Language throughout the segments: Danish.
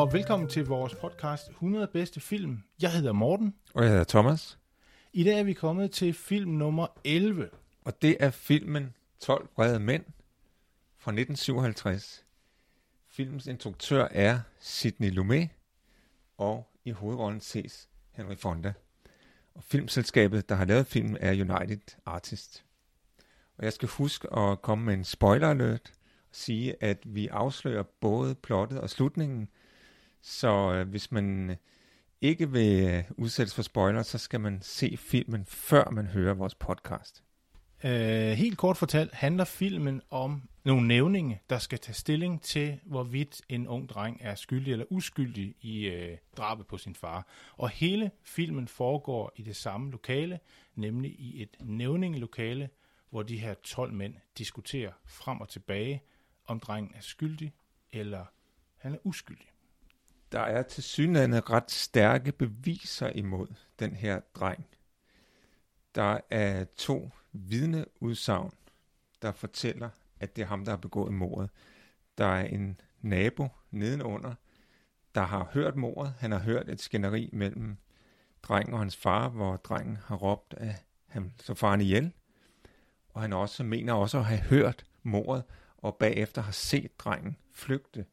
Og velkommen til vores podcast 100 bedste film. Jeg hedder Morten. Og jeg hedder Thomas. I dag er vi kommet til film nummer 11. Og det er filmen 12 vrede mænd fra 1957. Filmens instruktør er Sidney Lumet, og i hovedrollen ses Henry Fonda. Og filmselskabet, der har lavet filmen, er United Artists. Og jeg skal huske at komme med en spoiler alert og sige, at vi afslører både plottet og slutningen. Så øh, hvis man øh, ikke vil øh, udsættes for spoiler, så skal man se filmen, før man hører vores podcast. Øh, helt kort fortalt handler filmen om nogle nævninge, der skal tage stilling til, hvorvidt en ung dreng er skyldig eller uskyldig i øh, drabet på sin far. Og hele filmen foregår i det samme lokale, nemlig i et nævningelokale, hvor de her 12 mænd diskuterer frem og tilbage, om drengen er skyldig eller han er uskyldig. Der er til synligheden ret stærke beviser imod den her dreng. Der er to vidneudsagn, der fortæller, at det er ham, der har begået mordet. Der er en nabo nedenunder, der har hørt mordet. Han har hørt et skænderi mellem drengen og hans far, hvor drengen har råbt, at han så faren ihjel. Og han også mener også at have hørt mordet, og bagefter har set drengen flygte.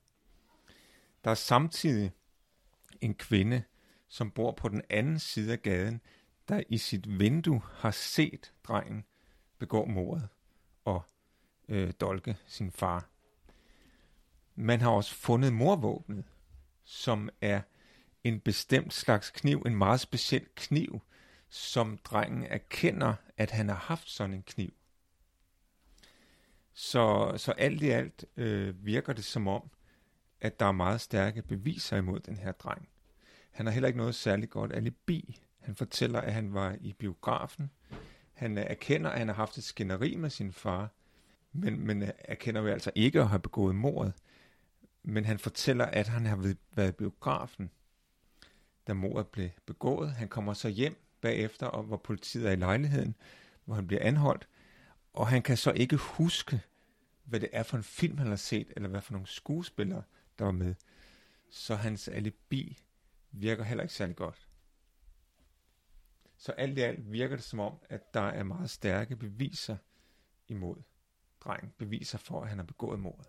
Der er samtidig en kvinde, som bor på den anden side af gaden, der i sit vindue har set drengen begå mordet og øh, dolke sin far. Man har også fundet morvåbnet, som er en bestemt slags kniv, en meget speciel kniv, som drengen erkender, at han har haft sådan en kniv. Så, så alt i alt øh, virker det som om, at der er meget stærke beviser imod den her dreng. Han har heller ikke noget særligt godt alibi. Han fortæller, at han var i biografen. Han øh, erkender, at han har haft et skænderi med sin far, men, men øh, erkender jo altså ikke at have begået mordet. Men han fortæller, at han har været i biografen, da mordet blev begået. Han kommer så hjem bagefter, og hvor politiet er i lejligheden, hvor han bliver anholdt, og han kan så ikke huske, hvad det er for en film, han har set, eller hvad for nogle skuespillere, der var med. Så hans alibi virker heller ikke særlig godt. Så alt i alt virker det som om, at der er meget stærke beviser imod drengen. Beviser for, at han har begået mordet.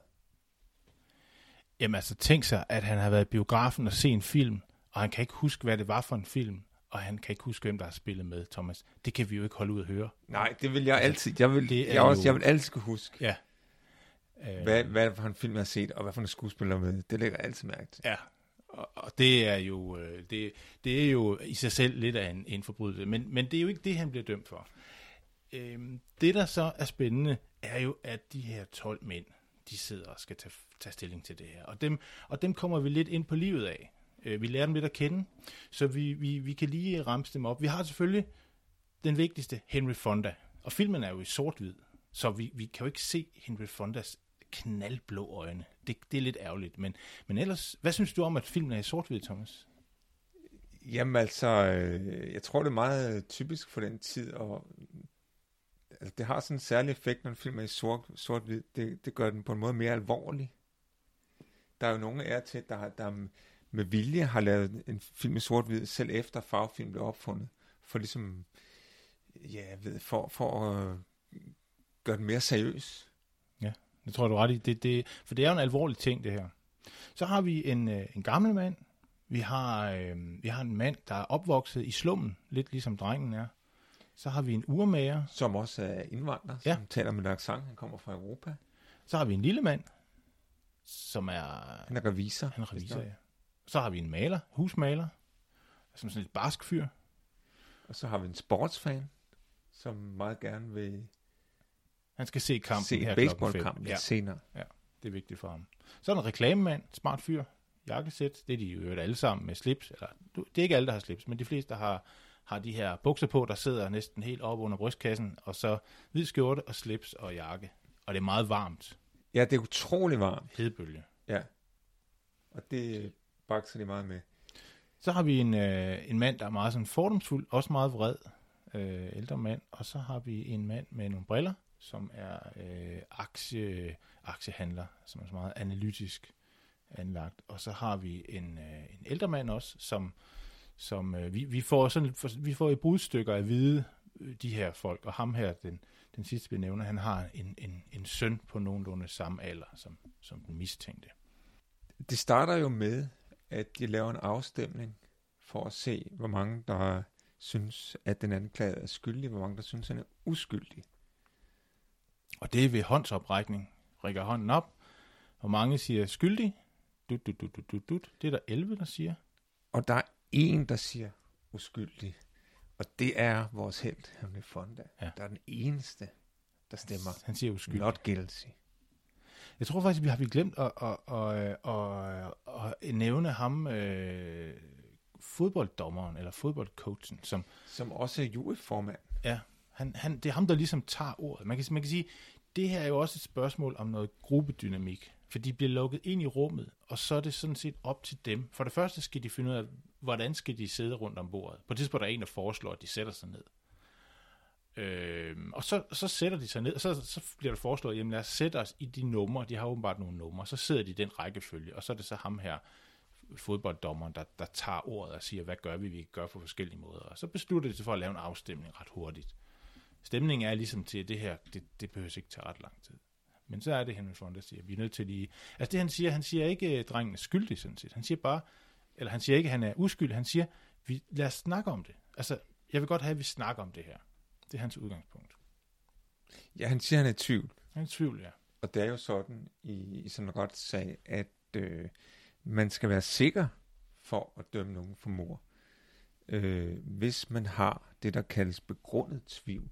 Jamen altså, tænk sig, at han har været i biografen og set en film, og han kan ikke huske, hvad det var for en film, og han kan ikke huske, hvem der har spillet med, Thomas. Det kan vi jo ikke holde ud at høre. Nej, det vil jeg altid. Jeg vil, det jeg, også, jo... jeg vil altid kunne huske. Ja. Hvad, hvad for en film jeg har set, og hvad for en skuespiller med. Det lægger jeg altid mærke til. Ja, og, og det er jo øh, det, det er jo i sig selv lidt af en, en forbrydelse, men, men det er jo ikke det, han bliver dømt for. Øhm, det, der så er spændende, er jo, at de her 12 mænd, de sidder og skal tage, tage stilling til det her. Og dem, og dem kommer vi lidt ind på livet af. Øh, vi lærer dem lidt at kende, så vi, vi, vi kan lige ramse dem op. Vi har selvfølgelig den vigtigste, Henry Fonda. Og filmen er jo i sort-hvid, så vi, vi kan jo ikke se Henry Fondas knaldblå øjne. Det, det er lidt ærgerligt, men, men ellers, hvad synes du om, at filmen er i sort-hvid, Thomas? Jamen altså, øh, jeg tror, det er meget typisk for den tid, og altså, det har sådan en særlig effekt, når en film er i sort, sort-hvid. Det, det gør den på en måde mere alvorlig. Der er jo nogle af jer til, der, der med vilje har lavet en film i sort-hvid, selv efter farvefilm blev opfundet, for ligesom, ja, jeg ved, for, for at gøre den mere seriøs. Det tror jeg, du ret i. Det, det, for det er jo en alvorlig ting, det her. Så har vi en, øh, en gammel mand. Vi har, øh, vi har en mand, der er opvokset i slummen, lidt ligesom drengen er. Så har vi en urmager. Som også er indvandrer, ja. som taler med accent. Han kommer fra Europa. Så har vi en lille mand, som er... Han er revisor. Han er revisor, ja. Så har vi en maler, husmaler, som sådan et barsk fyr. Og så har vi en sportsfan. som meget gerne vil Han skal se kampen se her en klokken fem. baseballkamp lidt Ja, senere. det er vigtigt for ham. Så er der en reklamemand, smart fyr, jakkesæt. Det er de jo alle sammen med slips. Eller, det er ikke alle, der har slips, men de fleste har, har de her bukser på, der sidder næsten helt op under brystkassen, og så hvid skjorte og slips og jakke. Og det er meget varmt. Ja, det er utrolig varmt. Hedebølge. Ja. Og det bakser de meget med. Så har vi en, øh, en mand, der er meget sådan fordomsfuld, også meget vred, øh, ældre mand. Og så har vi en mand med nogle briller, som er øh, aktie, aktiehandler, som er så meget analytisk anlagt. Og så har vi en, øh, en ældre mand også, som, som øh, vi, vi, får sådan, for, vi får i brudstykker at vide, øh, de her folk. Og ham her, den, den sidste vi nævner, han har en, en, en søn på nogenlunde samme alder som, som den mistænkte. Det starter jo med, at de laver en afstemning for at se, hvor mange der synes, at den anklagede er skyldig, hvor mange der synes, han er uskyldig. Og det er ved håndsoprækning. Rækker hånden op. Hvor mange siger skyldig? Dut, dut, dut, dut, dut. Det er der 11, der siger. Og der er en, der siger uskyldig. Og det er vores held, Henry Fonda. Ja. Der er den eneste, der stemmer Han siger uskyldig. not guilty. Jeg tror faktisk, vi har vi glemt at, at, at, at, at, at nævne ham, øh, fodbolddommeren, eller fodboldcoachen, som Som også er juryformand. Ja, han, han, det er ham, der ligesom tager ordet. Man kan, man kan sige, det her er jo også et spørgsmål om noget gruppedynamik, for de bliver lukket ind i rummet, og så er det sådan set op til dem. For det første skal de finde ud af, hvordan skal de sidde rundt om bordet. På et tidspunkt er der en, der foreslår, at de sætter sig ned. Øh, og så, så sætter de sig ned, og så, så bliver der foreslået, jamen lad os sætte os i de numre, de har åbenbart nogle numre, så sidder de i den rækkefølge, og så er det så ham her, fodbolddommeren, der, der tager ordet og siger, hvad gør vi, vi kan gøre på forskellige måder. Og så beslutter de sig for at lave en afstemning ret hurtigt. Stemningen er ligesom til, det her, det, det behøver ikke tage ret lang tid. Men så er det Henry Fonda siger, vi er nødt til lige... Altså det han siger, han siger ikke, at drengen er skyldig sådan set. Han siger bare, eller han siger ikke, at han er uskyldig. Han siger, vi, lad os snakke om det. Altså, jeg vil godt have, at vi snakker om det her. Det er hans udgangspunkt. Ja, han siger, han er i tvivl. Han er i tvivl, ja. Og det er jo sådan i, i sådan en retssag, at øh, man skal være sikker for at dømme nogen for mord. Øh, hvis man har det, der kaldes begrundet tvivl,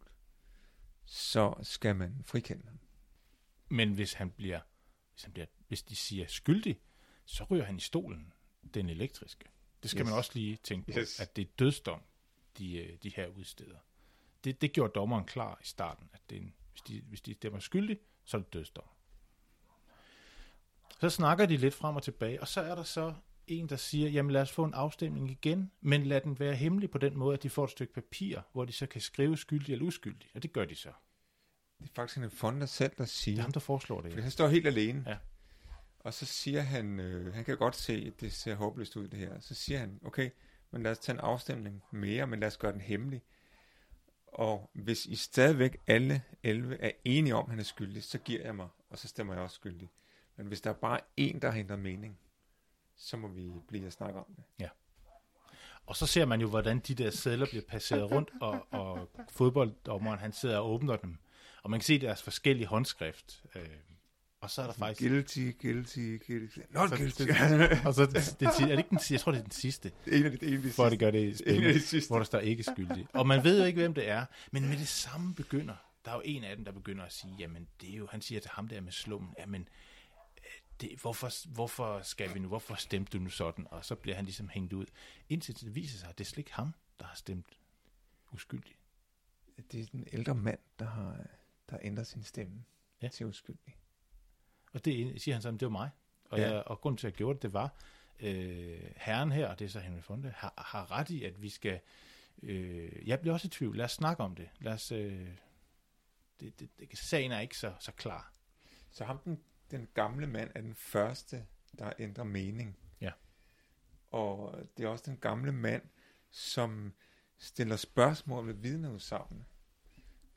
så skal man frikende ham. Men hvis han bliver, hvis, han bliver, hvis de siger skyldig, så ryger han i stolen, den elektriske. Det skal Yes. man også lige tænke på, Yes. yes. at det er dødsdom, de, øh, de her udsteder. Det, det gjorde dommeren klar i starten, at det er en, hvis, de, hvis de stemmer skyldig, så er det dødsdom. Så snakker de lidt frem og tilbage, og så er der så en, der siger, jamen lad os få en afstemning igen, men lad den være hemmelig på den måde, at de får et stykke papir, hvor de så kan skrive skyldig eller uskyldig, og det gør de så. Det er faktisk en Fonda selv, der Det siger, er ham, der foreslår det. Ja. han står helt alene. Ja. Og så siger han, øh, han kan godt se, at det ser håbløst ud det her. Så siger han, okay, men lad os tage en afstemning mere, men lad os gøre den hemmelig. Og hvis I stadigvæk alle 11 er enige om, at han er skyldig, så giver jeg mig, og så stemmer jeg også skyldig. Men hvis der er bare en, der har ændret mening, så må vi blive og snakke om det. Og så ser man jo, hvordan de der sædler bliver passeret rundt, og, og fodbolddommeren, han sidder og åbner dem. Og man kan se deres forskellige håndskrift. Øh, og så er der faktisk... Guilty, guilty, guilty. Not Så- guilty. Og så den, den, er det ikke den, jeg tror, det er den sidste, en af de, en af de at det gør det En af de spændende, sidste. hvor der står ikke skyldig. Og man ved jo ikke, hvem det er, men med det samme begynder, der er jo en af dem, der begynder at sige, jamen det er jo, han siger til ham der med slummen, jamen det, hvorfor, hvorfor skal vi nu, hvorfor stemte du nu sådan? Og så bliver han ligesom hængt ud, indtil det viser sig, at det er slet ikke ham, der har stemt uskyldig. Det er den ældre mand, der har, der har ændret sin stemme Ja. til uskyldig. Og det siger han så, "Men det var mig. Og, ja. jeg, og grunden til, at jeg gjorde det, det var, øh, herren her, og det er så Henry Fonda, har, har ret i, at vi skal... Øh, jeg bliver også i tvivl. Lad os snakke om det. Lad os... Øh, det, det, det, sagen er ikke så, så klar. Så ham, den, den gamle mand, er den første, der ændrer mening. Ja. Og det er også den gamle mand, som stiller spørgsmål ved vidneudsagnet.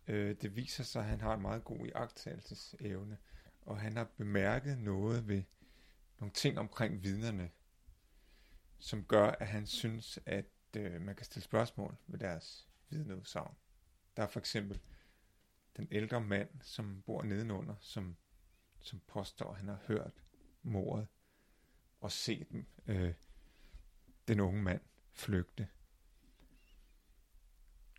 Øh, det viser sig, at han har en meget god iagttagelsesevne, og han har bemærket noget ved nogle ting omkring vidnerne, som gør, at han synes, at øh, man kan stille spørgsmål ved deres vidneudsagn. Der er for eksempel den ældre mand, som bor nedenunder, som som påstår, at han har hørt mordet og set dem, øh, den unge mand flygte.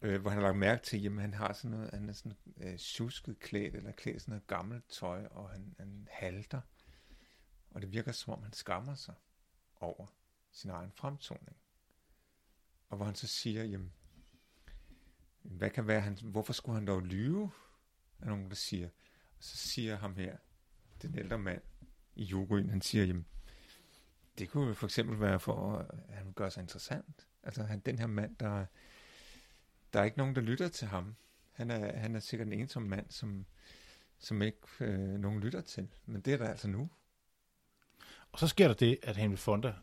øh, hvor han har lagt mærke til, at han har sådan noget, han er sådan øh, tjusket klædt, eller klædt sådan noget gammelt tøj, og han, han halter. Og det virker som om, han skammer sig over sin egen fremtoning. Og hvor han så siger, jamen, hvad kan være, han, hvorfor skulle han dog lyve? Er nogen, der siger. Og så siger ham her, den ældre mand i juryen, han siger, jamen, det kunne jo for eksempel være for, at han gør sig interessant. Altså han, den her mand, der, der er ikke nogen, der lytter til ham. Han er, han er sikkert en ensom mand, som, som ikke øh, nogen lytter til. Men det er der altså nu. Og så sker der det, at Henry Fonda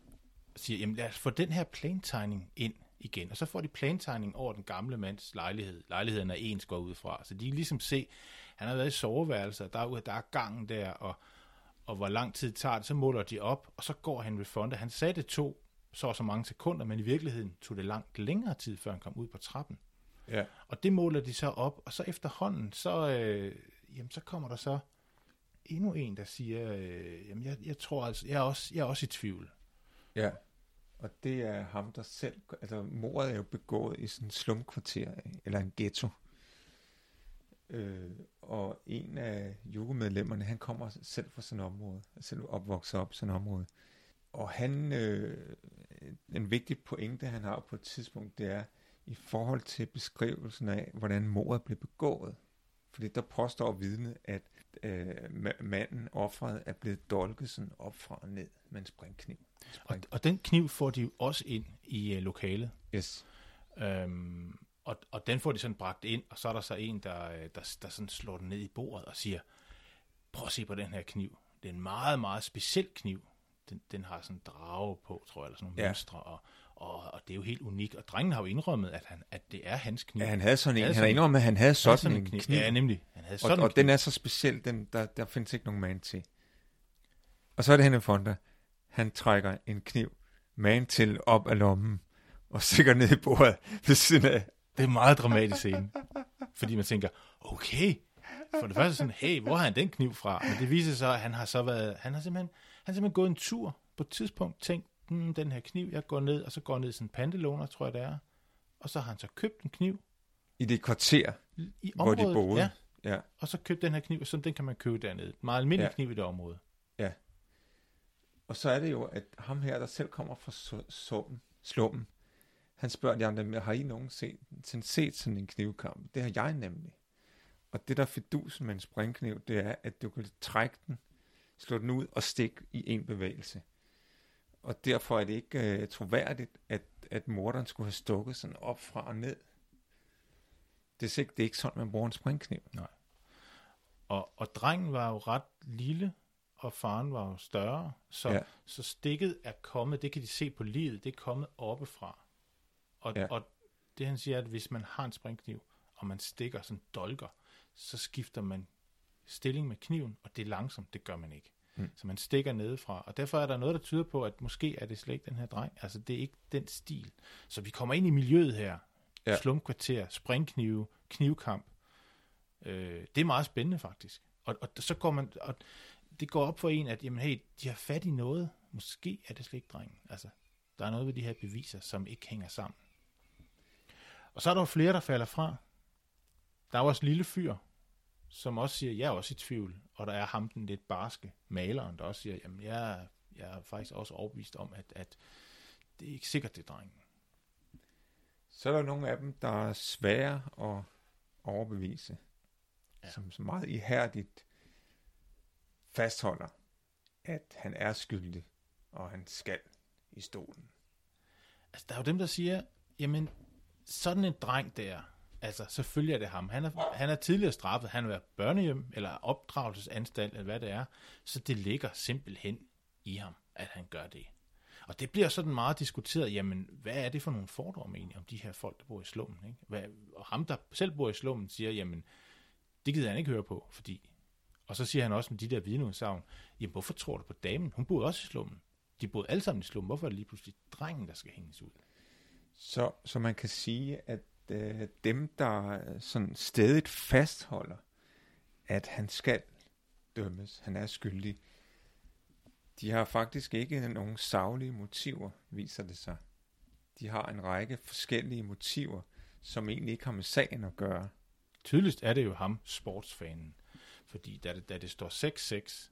siger, jamen lad os få den her plantegning ind igen. Og så får de plantegning over den gamle mands lejlighed. Lejligheden er ens går ud fra. Så de kan ligesom se, han har været i soveværelset, der er, der er gangen der, og, og hvor lang tid tager det, så måler de op, og så går Henry Fonda. Han sagde det to så og så mange sekunder, men i virkeligheden tog det langt længere tid, før han kom ud på trappen. Ja. Og det måler de så op, og så efterhånden, så, øh, jamen, så kommer der så endnu en, der siger, øh, jamen jeg, jeg tror altså, jeg er, også, jeg er også i tvivl. Ja, og det er ham, der selv, altså mordet er jo begået i sådan en slumkvarter, eller en ghetto. Øh, og en af jurymedlemmerne, han kommer selv fra sådan et område, selv opvokset op i sådan et område. Og han, øh, en vigtig pointe, han har på et tidspunkt, det er i forhold til beskrivelsen af, hvordan mordet blev begået. Fordi der påstår vidne, at øh, manden, offret, er blevet dolket sådan op fra og ned med en springkniv. Spring. Og, og den kniv får de jo også ind i uh, lokalet. Yes. Øhm, og, og den får de sådan bragt ind, og så er der så en, der, øh, der, der sådan slår den ned i bordet og siger, prøv at se på den her kniv. Det er en meget, meget speciel kniv. Den, den har sådan en drage på, tror jeg, eller sådan nogle ja. mønstre, og, og, og det er jo helt unikt. Og drengen har jo indrømmet, at, han, at det er hans kniv. Ja, han havde sådan en. Han, han har indrømmet, at han havde sådan, sådan en kniv. kniv. Ja, nemlig. Han havde sådan og, og den er så speciel, den, der, der findes ikke nogen mand til. Og så er det Henrik Fonda. Han trækker en kniv man til op af lommen og stikker ned i bordet ved siden af. Det er en meget dramatisk scene. Fordi man tænker, okay, for det første sådan, hey, hvor har han den kniv fra? Men det viser sig, at han har så været, han har simpelthen, han har simpelthen gået en tur på et tidspunkt, tænkt, hmm, den her kniv, jeg går ned, og så går ned i sådan en pantelåner, tror jeg det er. Og så har han så købt en kniv. I det kvarter, i området, hvor de boede? Ja. ja. Og så købt den her kniv, og sådan den kan man købe dernede. Meget almindelig ja. kniv i det område. Ja. Og så er det jo, at ham her, der selv kommer fra summen, slummen, han spørger de andre, har I nogen set, set sådan en knivkamp? Det har jeg nemlig. Og det der fidusen med en springkniv, det er, at du kan trække den, slå den ud og stikke i en bevægelse. Og derfor er det ikke uh, troværdigt, at, at morderen skulle have stukket sådan op fra og ned. Det er ikke, det er ikke sådan, man bruger en springkniv. Nej. Og, og drengen var jo ret lille, og faren var jo større, så, ja. så stikket er kommet, det kan de se på livet, det er kommet oppefra. Og, ja. og det han siger, at hvis man har en springkniv, og man stikker sådan dolker, så skifter man stilling med kniven, og det er langsomt, det gør man ikke. Mm. Så man stikker nedefra. Og derfor er der noget, der tyder på, at måske er det slet ikke den her dreng. Altså, det er ikke den stil. Så vi kommer ind i miljøet her. Ja. Slumkvarter, springknive, knivkamp. Øh, det er meget spændende, faktisk. Og, og så går man... Og det går op for en, at jamen, hey, de har fat i noget. Måske er det slet ikke drengen. Altså, der er noget ved de her beviser, som ikke hænger sammen. Og så er der jo flere, der falder fra. Der er også en lille fyr, som også siger, jeg er også i tvivl. Og der er ham, den lidt barske maleren, der også siger, jamen jeg, jeg er faktisk også overbevist om, at, at det er ikke sikkert, det er drengen. Så er der nogle af dem, der er svære at overbevise, ja. som, som meget ihærdigt fastholder, at han er skyldig, og han skal i stolen. Altså, der er jo dem, der siger, jamen, sådan en dreng der, Altså, selvfølgelig er det ham. Han er, han er tidligere straffet. Han har været børnehjem, eller opdragelsesanstalt, eller hvad det er. Så det ligger simpelthen i ham, at han gør det. Og det bliver sådan meget diskuteret, jamen, hvad er det for nogle fordomme egentlig om de her folk, der bor i slummen? Ikke? Hvad, og ham, der selv bor i slummen, siger, jamen, det gider han ikke høre på, fordi... Og så siger han også med de der vidneudsagn, jamen, hvorfor tror du på damen? Hun boede også i slummen. De boede alle sammen i slummen. Hvorfor er det lige pludselig drengen, der skal hænges ud? Så, så man kan sige, at øh, dem, der øh, sådan stedigt fastholder, at han skal dømmes, han er skyldig, de har faktisk ikke nogen savlige motiver, viser det sig. De har en række forskellige motiver, som egentlig ikke har med sagen at gøre. Tydeligst er det jo ham, sportsfanen. Fordi da det, da det står 6-6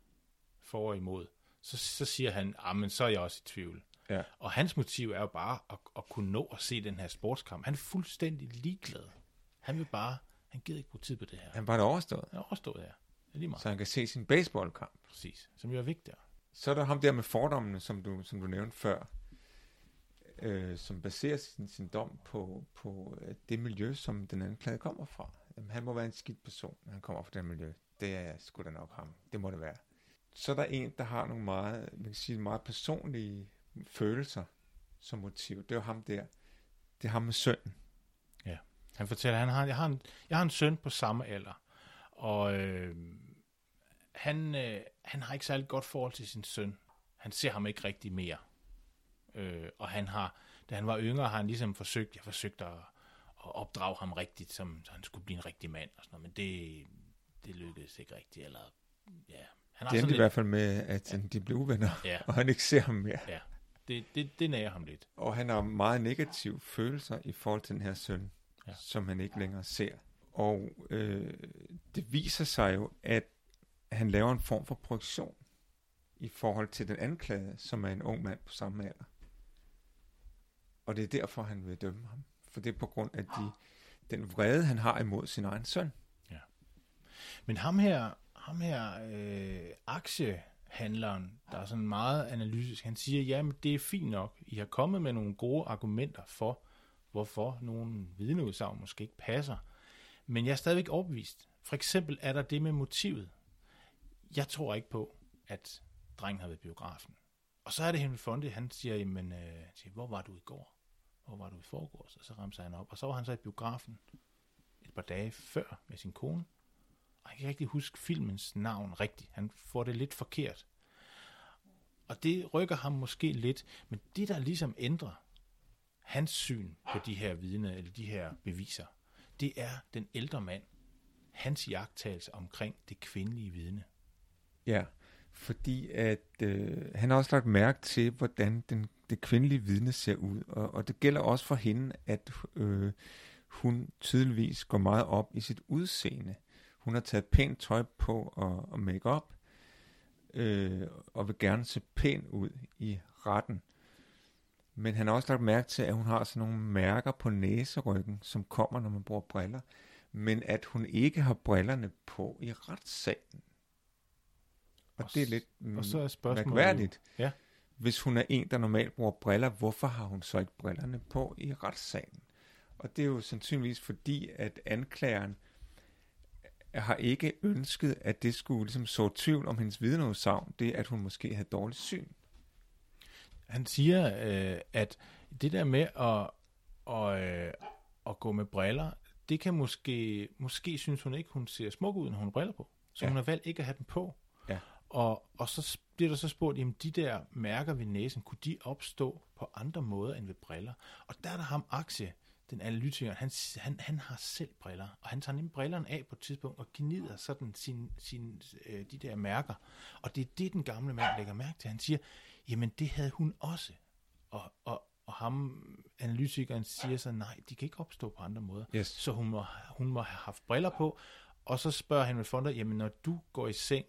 for og imod, så, så siger han, ah, men så er jeg også i tvivl. Ja. Og hans motiv er jo bare at, at kunne nå at se den her sportskamp. Han er fuldstændig ligeglad. Han vil bare, han gider ikke bruge tid på det her. Han var det overstået, Han er overstået her. Det er lige meget. så han kan se sin baseballkamp. Præcis. Som jo er vigtigere. Så er der ham der med fordommene, som du, som du nævnte før, øh, som baserer sin, sin dom på, på øh, det miljø, som den anklagede kommer fra. Jamen, han må være en skidt person, når han kommer fra det miljø. Det er sgu da nok ham. Det må det være. Så er der en, der har nogle meget, man kan sige, meget personlige følelser som motiv. Det er ham der. Det er ham med sønnen. Han fortæller, han har, jeg, har en, jeg har en søn på samme alder, og øh, han, øh, han har ikke særlig godt forhold til sin søn. Han ser ham ikke rigtig mere. Øh, og han har, da han var yngre, har han ligesom forsøgt, jeg forsøgte at, at opdrage ham rigtigt, som, så han skulle blive en rigtig mand og sådan noget, men det, det lykkedes ikke rigtigt, eller ja. Han har Det endte i hvert fald med, at ja. de blev uvenner, ja, og han ikke ser ham mere. ja, det, det, det nærer ham lidt. Og han har meget negative følelser i forhold til den her søn, Ja. ja. som han ikke længere ser. Og øh, det viser sig jo, at han laver en form for projektion i forhold til den anklagede, som er en ung mand på samme alder. Og det er derfor, han vil dømme ham. For det er på grund af de, den vrede, han har imod sin egen søn. Men ham her, ham her øh, handleren, der er sådan meget analytisk, han siger, ja, det er fint nok. I har kommet med nogle gode argumenter for, hvorfor nogle vidneudsagn måske ikke passer. Men jeg er stadigvæk overbevist. For eksempel er der det med motivet. Jeg tror ikke på, at drengen har været biografen. Og så er det Henry Fonde, han siger, jamen, øh, siger, hvor var du i går? Hvor var du i forgårs? Og så ramte han op. Og så var han så i biografen et par dage før med sin kone. Og jeg kan ikke rigtig huske filmens navn rigtigt. Han får det lidt forkert. Og det rykker ham måske lidt. Men det, der ligesom ændrer hans syn på de her vidner, eller de her beviser, det er den ældre mand, hans jagttagelse omkring det kvindelige vidne. Ja, fordi at øh, han har også lagt mærke til, hvordan den, det kvindelige vidne ser ud. Og, og det gælder også for hende, at øh, hun tydeligvis går meget op i sit udseende. Hun har taget pænt tøj på og, og make-up, øh, og vil gerne se pæn ud i retten. Men han har også lagt mærke til, at hun har sådan nogle mærker på næseryggen, som kommer, når man bruger briller. Men at hun ikke har brillerne på i retssalen. Og, Og det er lidt Og så er spørgsmålet... mærkværdigt. Ja. Hvis hun er en, der normalt bruger briller, hvorfor har hun så ikke brillerne på i retssalen? Og det er jo sandsynligvis fordi, at anklageren har ikke ønsket, at det skulle ligesom så tvivl om hendes vidneudsagn, det at hun måske havde dårligt syn. Han siger, øh, at det der med at, og, øh, at gå med briller, det kan måske, måske synes hun ikke, hun ser smuk ud, når hun har briller på. Så ja. Hun har valgt ikke at have dem på. Ja. Og, og så bliver der så spurgt, jamen de der mærker ved næsen, kunne de opstå på andre måder end ved briller? Og der er der ham aktie, den analytiker, han, han, han har selv briller, og han tager nemlig brillerne af på et tidspunkt og gnider sådan sin, sin, øh, de der mærker. Og det er det, den gamle mand lægger mærke til. Han siger, jamen det havde hun også. Og, og, og ham, analytikeren, siger så, nej, de kan ikke opstå på andre måder. Yes. Så hun må, hun må have haft briller på, og så spørger Henry Fonda, jamen når du går i seng,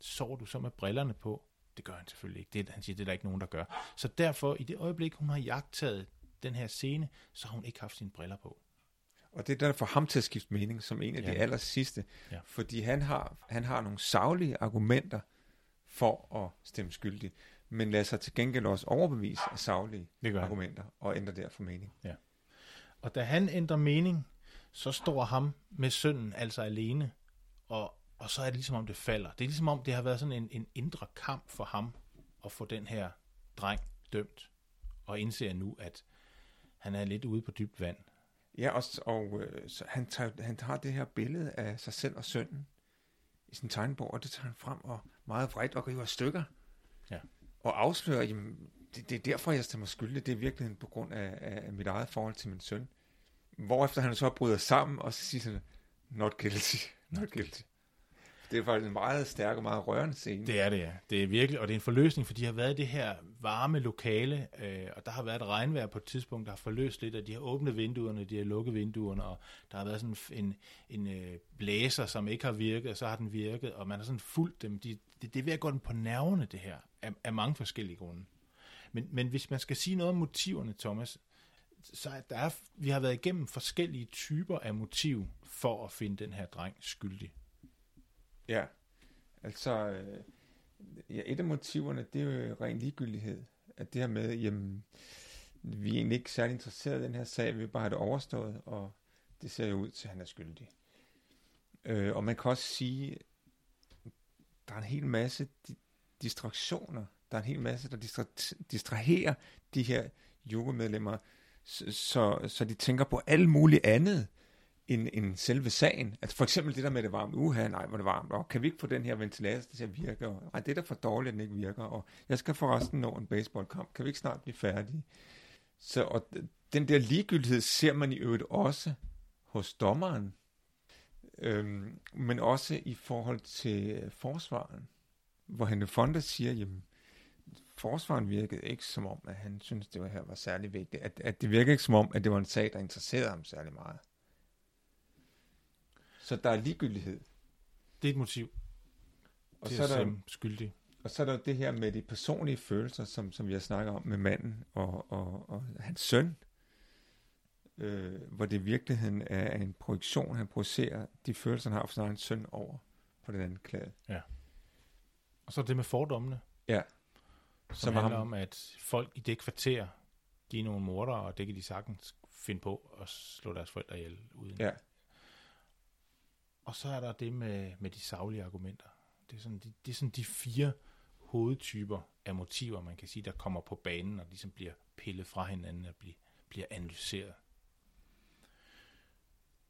sover du så med brillerne på? Det gør han selvfølgelig ikke. Det, han siger, det er der ikke nogen, der gør. Så derfor, i det øjeblik, hun har jagtet den her scene, så har hun ikke haft sine briller på. Og det er der for ham til at skifte mening som en af Ja. de aller sidste. Ja. Fordi han har, han har nogle savlige argumenter for at stemme skyldig, men lader sig til gengæld også overbevise af savlige argumenter og ændrer derfor mening. Og da han ændrer mening, så står ham med sønnen altså alene, og, og så er det ligesom om det falder. Det er ligesom om det har været sådan en, en indre kamp for ham at få den her dreng dømt, og indser nu, at han er lidt ude på dybt vand. Ja, og, og øh, så han, tager, han tager det her billede af sig selv og sønnen i sin tegnebog, og det tager han frem og meget vredt og river stykker. Ja. Og afslører, jamen, det, det er derfor, jeg stemmer skyldig. Det er virkelig på grund af, af mit eget forhold til min søn. Hvorefter han så bryder sammen, og så siger han, not guilty, not guilty. Det er faktisk en meget stærk og meget rørende scene. Det er det, ja. Det er virkelig, og det er en forløsning, for de har været i det her varme lokale, øh, og der har været et regnvejr på et tidspunkt, der har forløst lidt, og de har åbnet vinduerne, de har lukket vinduerne, og der har været sådan en, en øh, blæser, som ikke har virket, og så har den virket, og man har sådan fulgt dem. De, det, det er ved at gå den på nervene, det her, af, af mange forskellige grunde. Men, men hvis man skal sige noget om motiverne, Thomas, så der er, vi har været igennem forskellige typer af motiv for at finde den her dreng skyldig. Ja, altså, øh, ja, et af motiverne, det er jo ren ligegyldighed. At det her med, jamen, vi er egentlig ikke særlig interesserede i den her sag, vi vil bare have det overstået, og det ser jo ud til, at han er skyldig. Øh, og man kan også sige, der er en hel masse di- distraktioner. Der er en hel masse, der distra- distraherer de her yogamedlemmer, så, så, så de tænker på alt muligt andet end, end selve sagen. Altså for eksempel det der med det varme. Uha, nej, hvor det varmt. Og kan vi ikke få den her ventilator til at virke? Og, nej, det er da for dårligt, at den ikke virker. Og jeg skal forresten nå en baseballkamp. Kan vi ikke snart blive færdige? Så og den der ligegyldighed ser man i øvrigt også hos dommeren. Øhm, men også i forhold til øh, forsvaren. Hvor Henry Fonda siger, jamen, forsvaren virkede ikke som om, at han synes det var her var særlig vigtigt. At, at det virkede ikke som om, at det var en sag, der interesserede ham særlig meget. Så der er ligegyldighed. Det er et motiv Og så, er der, skyldig. og så er der det her med de personlige følelser, som, som vi har snakket om med manden og, og, og hans søn. Øh, hvor det i virkeligheden er en projektion, han projicerer de følelser, han har for sin egen søn over på den anden klade. Og så det med fordommene, Ja. som Som handler ham- om, at folk i det kvarter, de er nogle mordere, og det kan de sagtens finde på at slå deres forældre ihjel uden. Ja. Og så er der det med, med de saglige argumenter. Det er, sådan, de, det er sådan de fire hovedtyper af motiver, man kan sige, der kommer på banen og ligesom bliver pillet fra hinanden og bliver, bliver analyseret.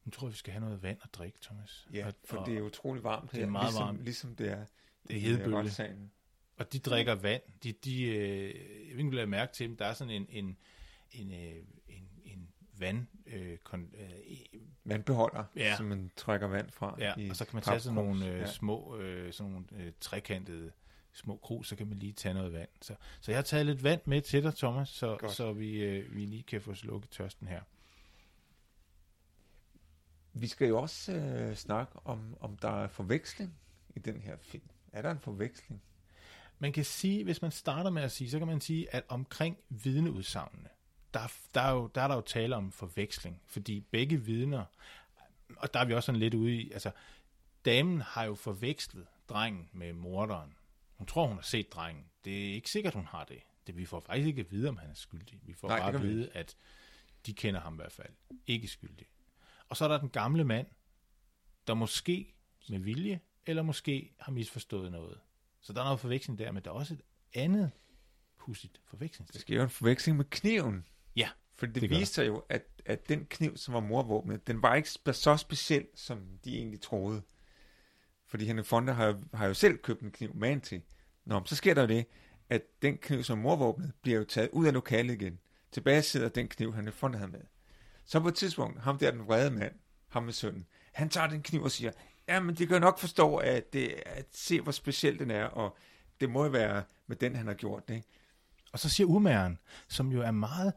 Nu tror jeg, vi skal have noget vand at drikke, Thomas. Ja, og, for og, det er utrolig varmt det er her, meget ligesom, varmt. ligesom det er Det er hedebølge. øh, retssalen. og de drikker vand. De, de, øh, jeg vil ikke lade mærke til dem. Der er sådan en, en, en, øh, en, en vand... Øh, kon, øh, Vandbeholder, Ja. som man trækker vand fra. Ja, i og så kan man tage sådan nogle øh, Ja. små, øh, sådan nogle øh, trekantede små krus, så kan man lige tage noget vand. Så, så jeg har taget lidt vand med til dig, Thomas, så, Godt. så vi, øh, vi lige kan få slukket tørsten her. Vi skal jo også øh, snakke om, om der er forveksling i den her film. Er der en forveksling? Man kan sige, hvis man starter med at sige, så kan man sige, at omkring vidneudsagnene, der, der, er jo, der er der jo tale om forveksling, fordi begge vidner, og der er vi også sådan lidt ude i, altså, damen har jo forvekslet drengen med morderen. Hun tror, hun har set drengen. Det er ikke sikkert, hun har det. det vi får faktisk ikke at vide, om han er skyldig. Vi får Nej, bare at vi vide, at de kender ham i hvert fald. Ikke skyldig. Og så er der den gamle mand, der måske med vilje, eller måske har misforstået noget. Så der er noget forveksling der, men der er også et andet pudsigt forveksling. Der sker jo en forveksling med kniven. Ja, For det, det det viste sig jo, at, at den kniv, som var morvåbnet, den var ikke så speciel, som de egentlig troede. Fordi Henrik Fonda har, jo- har jo selv købt en kniv med til. Nå, så sker der jo det, at den kniv, som morvåbnet, bliver jo taget ud af lokalet igen. Tilbage sidder den kniv, Henrik Fonda havde med. Så på et tidspunkt, ham der, den vrede mand, ham med sønnen, han tager den kniv og siger, ja, men de kan jo nok forstå, at, det, at se, hvor speciel den er, og det må jo være med den, han har gjort det. Ikke? Og så siger umageren, som jo er meget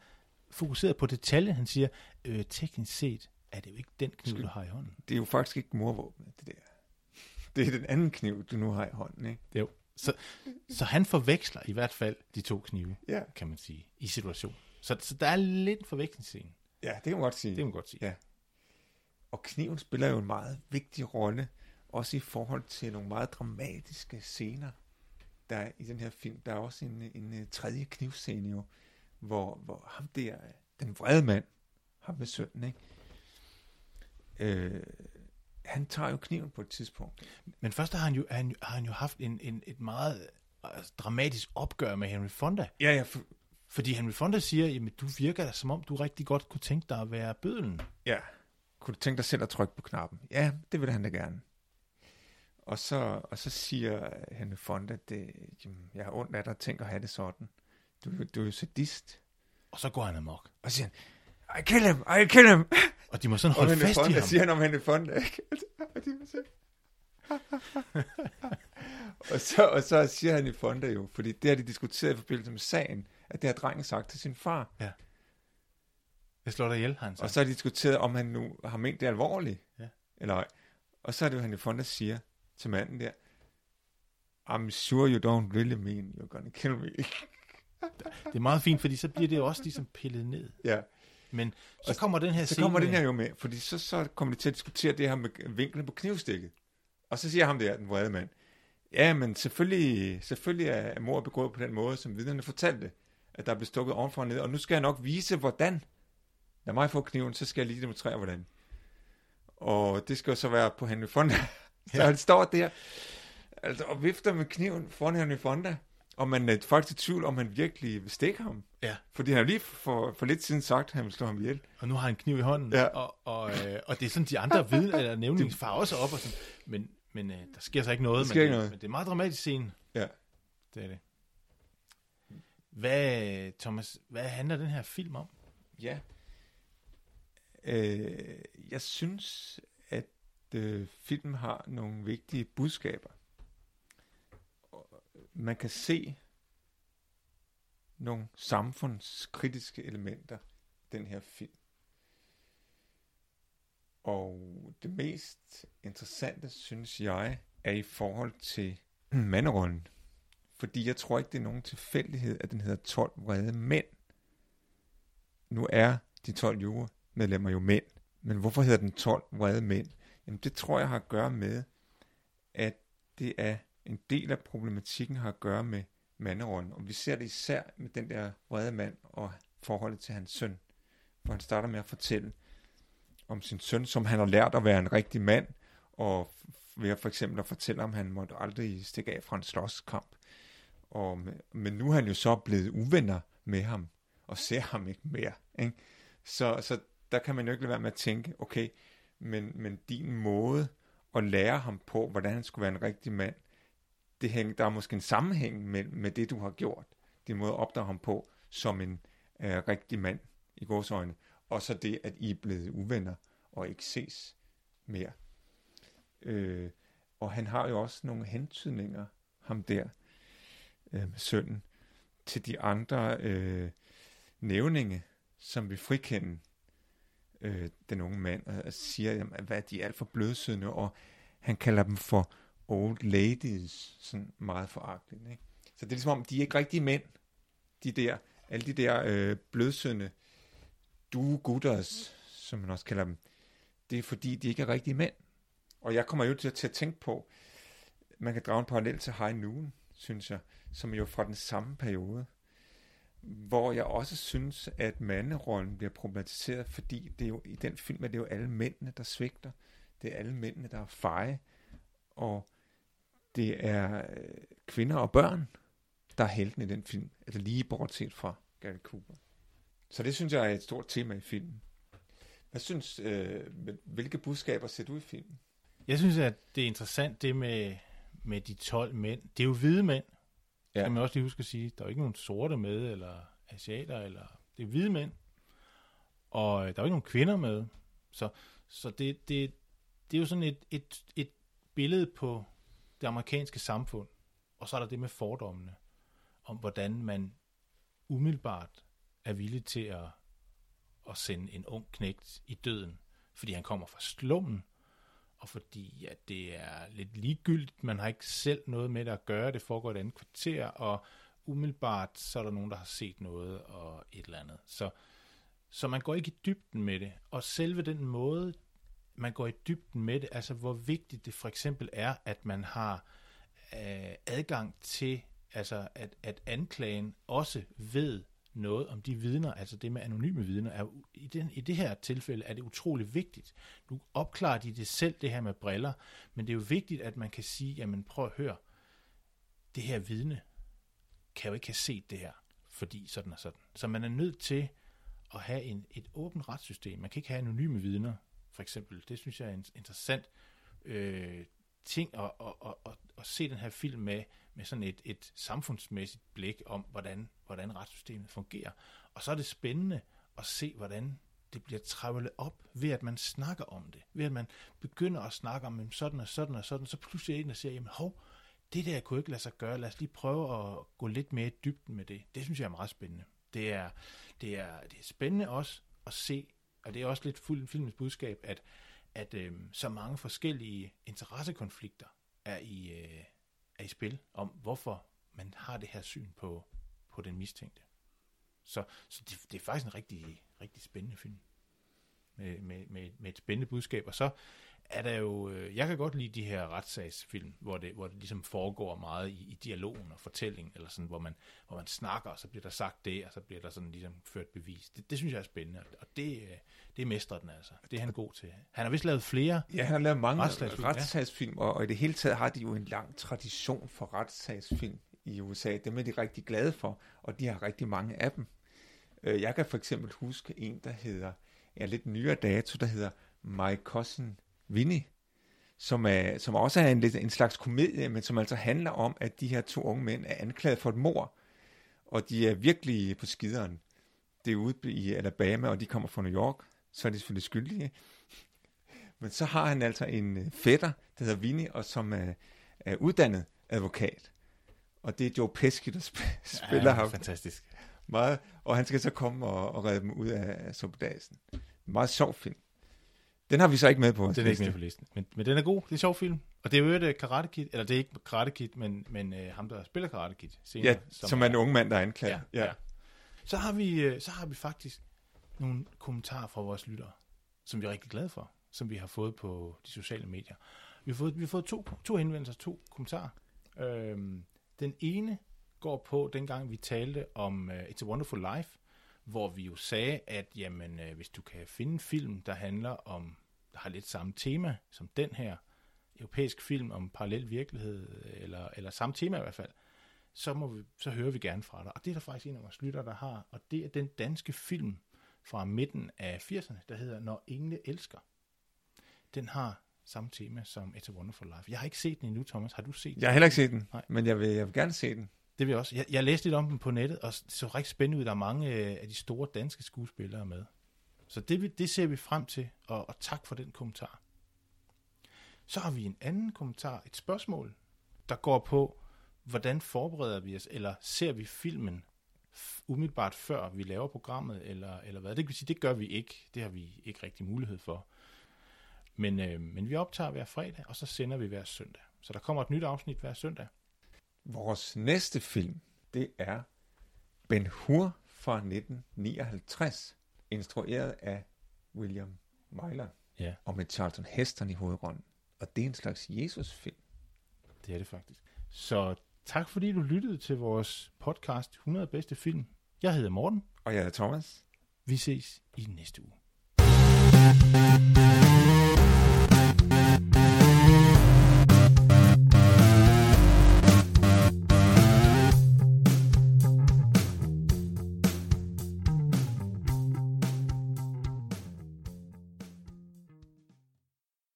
fokuseret på detaljer, han siger, øh, teknisk set er det jo ikke den kniv, du har i hånden. Det er jo faktisk ikke morvåbnet, det der. Det er den anden kniv, du nu har i hånden, ikke? Jo. Så, så han forveksler i hvert fald de to knive, Ja, kan man sige, i situationen. Så, så der er lidt en forvekslingsscene. ja det kan man godt sige. Det kan man godt sige. Ja. Og kniven spiller jo en meget vigtig rolle, også i forhold til nogle meget dramatiske scener, der er i den her film. Der er også en, en, øh, tredje knivscene jo, hvor, hvor ham der, den vrede mand, ham med sønnen, ikke? Øh, han tager jo kniven på et tidspunkt. Men først har han jo, han, har han jo haft en, en, et meget altså, dramatisk opgør med Henry Fonda. Ja, ja, for, Fordi Henry Fonda siger, jamen du virker da, som om du rigtig godt kunne tænke dig at være bødlen. Ja. Kunne du tænke dig selv at trykke på knappen? Ja, det vil han da gerne. Og så, og så siger Henry Fonda, det, jamen, jeg har ondt af dig, tænk at have det sådan. Du, du er jo sadist. Og så går han amok. Og så siger han, I kill him, I kill him. Og de må sådan holde fast i Fonda ham. siger han om Henry Fonda, ikke? Og de må sige, og, så, og så siger han i Fonda jo, fordi det har de diskuteret i forbindelse med sagen, at det har drengen sagt til sin far. Ja. Jeg slår dig ihjel, han Og så har de diskuteret, om han nu har ment det alvorligt. Ja. Eller ej. Og så er det jo, han i Fonda siger til manden der, I'm sure you don't really mean you're gonna kill me. Det er meget fint, fordi så bliver det også ligesom pillet ned. ja. Men så kommer den her Så kommer den her jo med, fordi så, så kommer de til at diskutere det her med vinklen på knivstikket. Og så siger ham der, den vrede mand, ja, men selvfølgelig, selvfølgelig er mor begået på den måde, som vidnerne fortalte, at der blev stukket ovenfor og ned, og nu skal jeg nok vise, hvordan. Lad mig få kniven, så skal jeg lige demonstrere, hvordan. Og det skal jo så være på Henry Fonda. så Ja. han står der, altså, og vifter med kniven foran Henry Fonda, og man er faktisk i tvivl, om han virkelig vil stikke ham. Ja. Fordi han har lige for, for lidt siden sagt, at han vil slå ham ihjel. Og nu har han en kniv i hånden, Ja. og, og, øh, og det er sådan, de andre vidne, eller nævnings far også op, og sådan, men, men øh, der sker så ikke noget. Der sker men, ikke det, noget. men det er meget dramatisk scene. Ja. Det er det. Hvad, Thomas, hvad handler den her film om? Ja. Øh, jeg synes, at øh, filmen har nogle vigtige budskaber. Man kan se nogle samfundskritiske elementer i den her film. Og det mest interessante, synes jeg, er i forhold til manderollen. Fordi jeg tror ikke, det er nogen tilfældighed, at den hedder 12 vrede mænd. Nu er de 12 jurymedlemmer jo mænd. Men hvorfor hedder den 12 vrede mænd? Jamen det tror jeg har at gøre med, at det er en del af problematikken har at gøre med manderollen. Og vi ser det især med den der vrede mand og forholdet til hans søn. Hvor han starter med at fortælle om sin søn, som han har lært at være en rigtig mand, og ved at for eksempel at fortælle om, at han måtte aldrig stikke af fra en slåskamp. Og, men nu er han jo så blevet uvenner med ham, og ser ham ikke mere. Ikke? Så, så der kan man jo ikke lade være med at tænke, okay, men, men din måde at lære ham på, hvordan han skulle være en rigtig mand, det hæng, der er måske en sammenhæng med, med det, du har gjort. Din måde at opdrage ham på som en øh, rigtig mand i vores øjne. Og så det, at I er blevet uvenner og ikke ses mere. Øh, og han har jo også nogle hentydninger, ham der, øh, sønnen, til de andre øh, nævninge, som vil frikende øh, den unge mand, og, og siger, jamen, hvad de er alt for blødsødende, og han kalder dem for old ladies, sådan meget foragteligt. Ikke? Så det er ligesom om, de er ikke rigtige mænd, de der, alle de der øh, blødsønde du gutters, som man også kalder dem, det er fordi, de ikke er rigtige mænd. Og jeg kommer jo til at, til at tænke på, man kan drage en parallel til High Noon, synes jeg, som er jo fra den samme periode, hvor jeg også synes, at manderollen bliver problematiseret, fordi det er jo, i den film er det jo alle mændene, der svigter. Det er alle mændene, der er feje, og det er øh, kvinder og børn, der er helten i den film, altså lige bortset fra Gary Cooper. Så det synes jeg er et stort tema i filmen. Hvad synes, øh, hvilke budskaber ser du i filmen? Jeg synes, at det er interessant, det med, med de 12 mænd. Det er jo hvide mænd, ja. Skal man også lige huske at sige. Der er jo ikke nogen sorte med, eller asiater, eller... Det er hvide mænd. Og øh, der er jo ikke nogen kvinder med. Så, så det, det, det er jo sådan et, et, et billede på det amerikanske samfund. Og så er der det med fordommene. Om hvordan man umiddelbart er villig til at, at sende en ung knægt i døden, fordi han kommer fra slummen, og fordi at det er lidt ligegyldigt, man har ikke selv noget med det at gøre, det foregår i et andet kvarter, og umiddelbart så er der nogen, der har set noget og et eller andet. Så, så man går ikke i dybden med det, og selve den måde, man går i dybden med det, altså hvor vigtigt det for eksempel er, at man har øh, adgang til, altså at, at anklagen også ved noget om de vidner, altså det med anonyme vidner, er, i, den, i det her tilfælde er det utrolig vigtigt. Nu opklarer de det selv, det her med briller, men det er jo vigtigt, at man kan sige, jamen prøv at høre, det her vidne kan jo ikke have set det her, fordi sådan og sådan. Så man er nødt til at have en, et åbent retssystem. Man kan ikke have anonyme vidner, for eksempel. Det synes jeg er en interessant øh, ting at, at, at, at, at se den her film med, med sådan et, et samfundsmæssigt blik om, hvordan, hvordan retssystemet fungerer. Og så er det spændende at se, hvordan det bliver travlet op ved, at man snakker om det. Ved at man begynder at snakke om sådan og sådan og sådan, så pludselig er en, der siger, jamen hov, det der kunne ikke lade sig gøre, lad os lige prøve at gå lidt mere i dybden med det. Det synes jeg er meget spændende. Det er, det er, det er spændende også at se, og det er også lidt fuld filmens budskab, at, at øh, så mange forskellige interessekonflikter er i, øh, er i spil om, hvorfor man har det her syn på, på den mistænkte. Så, så det, det er faktisk en rigtig, rigtig spændende film med, med, med, med et spændende budskab. Og så er der jo, øh, jeg kan godt lide de her retssagsfilm, hvor det, hvor det ligesom foregår meget i, i dialogen og fortælling, eller sådan, hvor man, hvor man snakker, og så bliver der sagt det, og så bliver der sådan ligesom ført bevis. Det, det synes jeg er spændende, og det, øh, det mestrer den altså. Det er han god til. Han har vist lavet flere Ja, han har lavet mange retssagsfilm, retssagsfilm, og, og i det hele taget har de jo en lang tradition for retssagsfilm i USA. Dem er de rigtig glade for, og de har rigtig mange af dem. Øh, Jeg kan for eksempel huske en, der hedder, ja, lidt nyere dato, der hedder My Cousin Vinny, som, er, som også er en, lidt- en slags komedie, men som altså handler om, at de her to unge mænd er anklaget for et mor, og de er virkelig på skideren. Det er ude i Alabama, og de kommer fra New York, så er de selvfølgelig skyldige. Men så har han altså en øh, fætter, der hedder Vinny, og som er, er uddannet advokat. Og det er Joe Pesci, der sp- spiller ja, ham Fantastisk. meget, og han skal så komme og, og redde dem ud af, af suppedasen. Meget sjov film. Den har vi så ikke med på. Den er ikke liste. med på listen. Men, men den er god. Det er en sjov film. Og det er jo et uh, Karate Kid, eller det er ikke Karate Kid, men, men uh, ham, der spiller Karate Kid senere. Ja, som, som er en ung mand, der er anklaget. Ja, ja. Så, har vi, øh, så har vi faktisk nogle kommentarer fra vores lyttere, som vi er rigtig glade for, som vi har fået på de sociale medier. Vi har fået, vi har fået to, to henvendelser, to kommentarer. Øhm, den ene går på, dengang vi talte om uh, It's a Wonderful Life, hvor vi jo sagde, at jamen, uh, hvis du kan finde en film, der handler om, der har lidt samme tema som den her, europæisk film om parallel virkelighed, eller, eller samme tema i hvert fald, så, må vi, så hører vi gerne fra dig. Og det er der faktisk en af vores lyttere, der har, og det er den danske film fra midten af 80'erne, der hedder Når engle elsker. Den har samme tema som It's a Wonderful Life. Jeg har ikke set den endnu, Thomas. Har du set Jeg har heller ikke set den, Nej. men jeg vil, jeg vil gerne se den. Det vil jeg også. Jeg, jeg læste lidt om den på nettet, og det så rigtig spændende ud. Der er mange øh, af de store danske skuespillere med. Så det, det ser vi frem til, og, og tak for den kommentar. Så har vi en anden kommentar, et spørgsmål, der går på, hvordan forbereder vi os, eller ser vi filmen umiddelbart før vi laver programmet, eller, eller hvad? Det kan sige, det gør vi ikke. Det har vi ikke rigtig mulighed for. Men, øh, men vi optager hver fredag, og så sender vi hver søndag. Så der kommer et nyt afsnit hver søndag. Vores næste film, det er Ben Hur fra 1959, instrueret af William Wyler, Ja. og med Charlton Heston i hovedrollen. Og det er en slags Jesus-film. Det er det faktisk. Så tak fordi du lyttede til vores podcast 100 bedste film. Jeg hedder Morten. Og jeg er Thomas. Vi ses i næste uge.